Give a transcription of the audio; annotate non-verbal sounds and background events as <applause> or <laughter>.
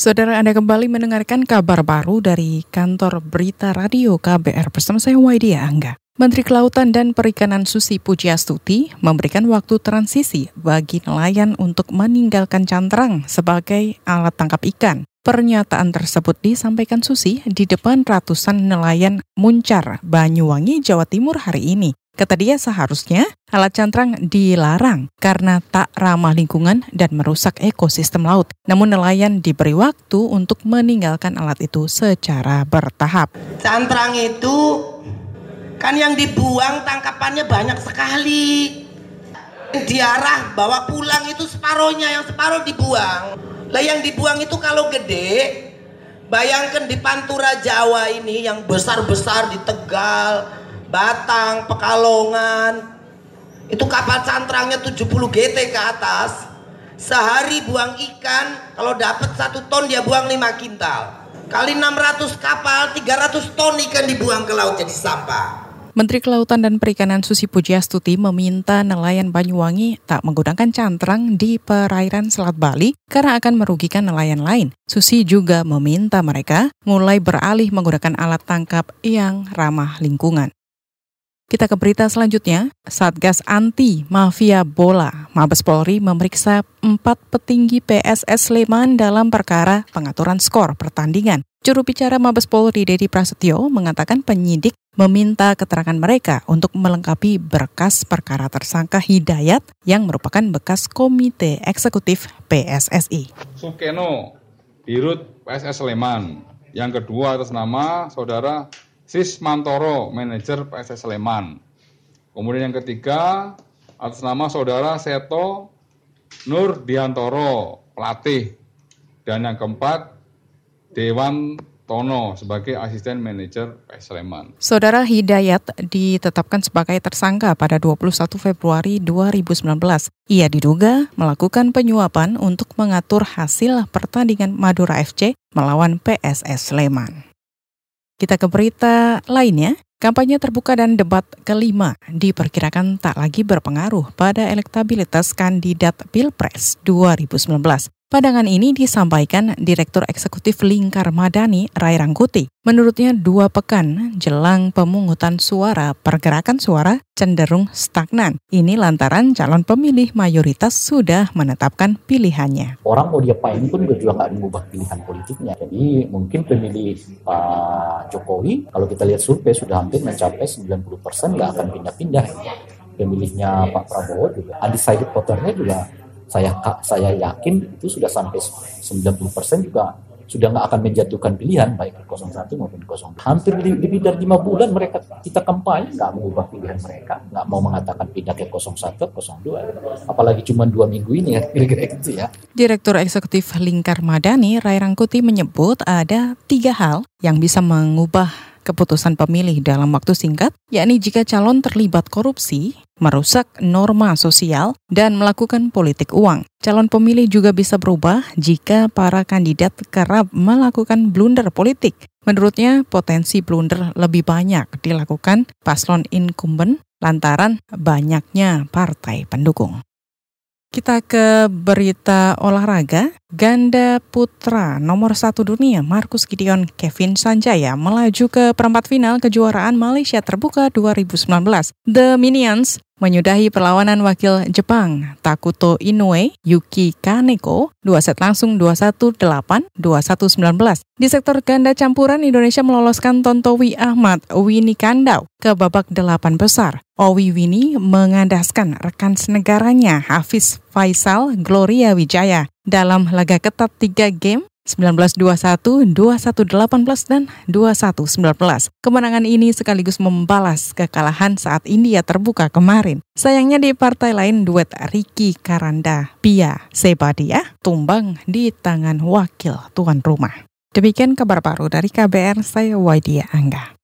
Saudara Anda kembali mendengarkan kabar baru dari kantor berita radio KBR bersama saya Waidia Angga. Menteri Kelautan dan Perikanan Susi Pujiastuti memberikan waktu transisi bagi nelayan untuk meninggalkan cantrang sebagai alat tangkap ikan. Pernyataan tersebut disampaikan Susi di depan ratusan nelayan Muncar, Banyuwangi, Jawa Timur hari ini. Kata dia seharusnya alat cantrang dilarang karena tak ramah lingkungan dan merusak ekosistem laut. Namun nelayan diberi waktu untuk meninggalkan alat itu secara bertahap. Cantrang itu kan yang dibuang tangkapannya banyak sekali. Diarah bawa pulang itu separohnya, yang separuh dibuang. Lah yang dibuang itu kalau gede, bayangkan di Pantura Jawa ini yang besar-besar di Tegal, Batang, Pekalongan. Itu kapal cantrangnya 70 GT ke atas. Sehari buang ikan, kalau dapat satu ton dia buang 5 kintal. Kali 600 kapal, 300 ton ikan dibuang ke laut jadi sampah. Menteri Kelautan dan Perikanan Susi Pujiastuti meminta nelayan Banyuwangi tak menggunakan cantrang di perairan Selat Bali karena akan merugikan nelayan lain. Susi juga meminta mereka mulai beralih menggunakan alat tangkap yang ramah lingkungan. Kita ke berita selanjutnya. Satgas Anti Mafia Bola Mabes Polri memeriksa empat petinggi PSS Sleman dalam perkara pengaturan skor pertandingan. Juru bicara Mabes Polri Dedi Prasetyo mengatakan penyidik meminta keterangan mereka untuk melengkapi berkas perkara tersangka Hidayat yang merupakan bekas komite eksekutif PSSI. Sukeno, Dirut PSS Sleman. Yang kedua atas nama saudara Sis Mantoro, manajer PSS Sleman. Kemudian yang ketiga, atas nama saudara Seto Nur Diantoro, pelatih. Dan yang keempat, Dewan Tono sebagai asisten manajer PS Sleman. Saudara Hidayat ditetapkan sebagai tersangka pada 21 Februari 2019. Ia diduga melakukan penyuapan untuk mengatur hasil pertandingan Madura FC melawan PSS Sleman. Kita ke berita lainnya. Kampanye terbuka dan debat kelima diperkirakan tak lagi berpengaruh pada elektabilitas kandidat Pilpres 2019. Pandangan ini disampaikan Direktur Eksekutif Lingkar Madani, Rai Rangkuti. Menurutnya dua pekan jelang pemungutan suara, pergerakan suara cenderung stagnan. Ini lantaran calon pemilih mayoritas sudah menetapkan pilihannya. Orang mau diapain pun juga nggak mengubah pilihan politiknya. Jadi mungkin pemilih Pak Jokowi, kalau kita lihat survei sudah hampir mencapai 90% nggak akan pindah-pindah. Pemilihnya Pak Prabowo juga, undecided voternya juga saya saya yakin itu sudah sampai 90% juga sudah nggak akan menjatuhkan pilihan baik ke 01 maupun 02. Hampir lebih dari lima bulan mereka kita kampanye nggak mengubah pilihan mereka, nggak mau mengatakan pindah ke 01, 02. Apalagi cuma dua minggu ini ya <laughs> kira-kira gitu ya. Direktur Eksekutif Lingkar Madani, Rai Rangkuti menyebut ada tiga hal yang bisa mengubah keputusan pemilih dalam waktu singkat, yakni jika calon terlibat korupsi, merusak norma sosial, dan melakukan politik uang. Calon pemilih juga bisa berubah jika para kandidat kerap melakukan blunder politik. Menurutnya, potensi blunder lebih banyak dilakukan paslon incumbent lantaran banyaknya partai pendukung. Kita ke berita olahraga. Ganda putra nomor satu dunia Marcus Gideon Kevin Sanjaya melaju ke perempat final kejuaraan Malaysia Terbuka 2019. The Minions menyudahi perlawanan wakil Jepang Takuto Inoue Yuki Kaneko dua set langsung 21-8, 21-19. Di sektor ganda campuran Indonesia meloloskan Tontowi Ahmad Winnie Kandau ke babak delapan besar. Owi Winnie mengandaskan rekan senegaranya Hafiz Faisal Gloria Wijaya dalam laga ketat tiga game 1921, 2118, dan 2119. Kemenangan ini sekaligus membalas kekalahan saat India terbuka kemarin. Sayangnya di partai lain duet Ricky Karanda, Pia Sebadia tumbang di tangan wakil tuan rumah. Demikian kabar baru dari KBR, saya Waidia Angga.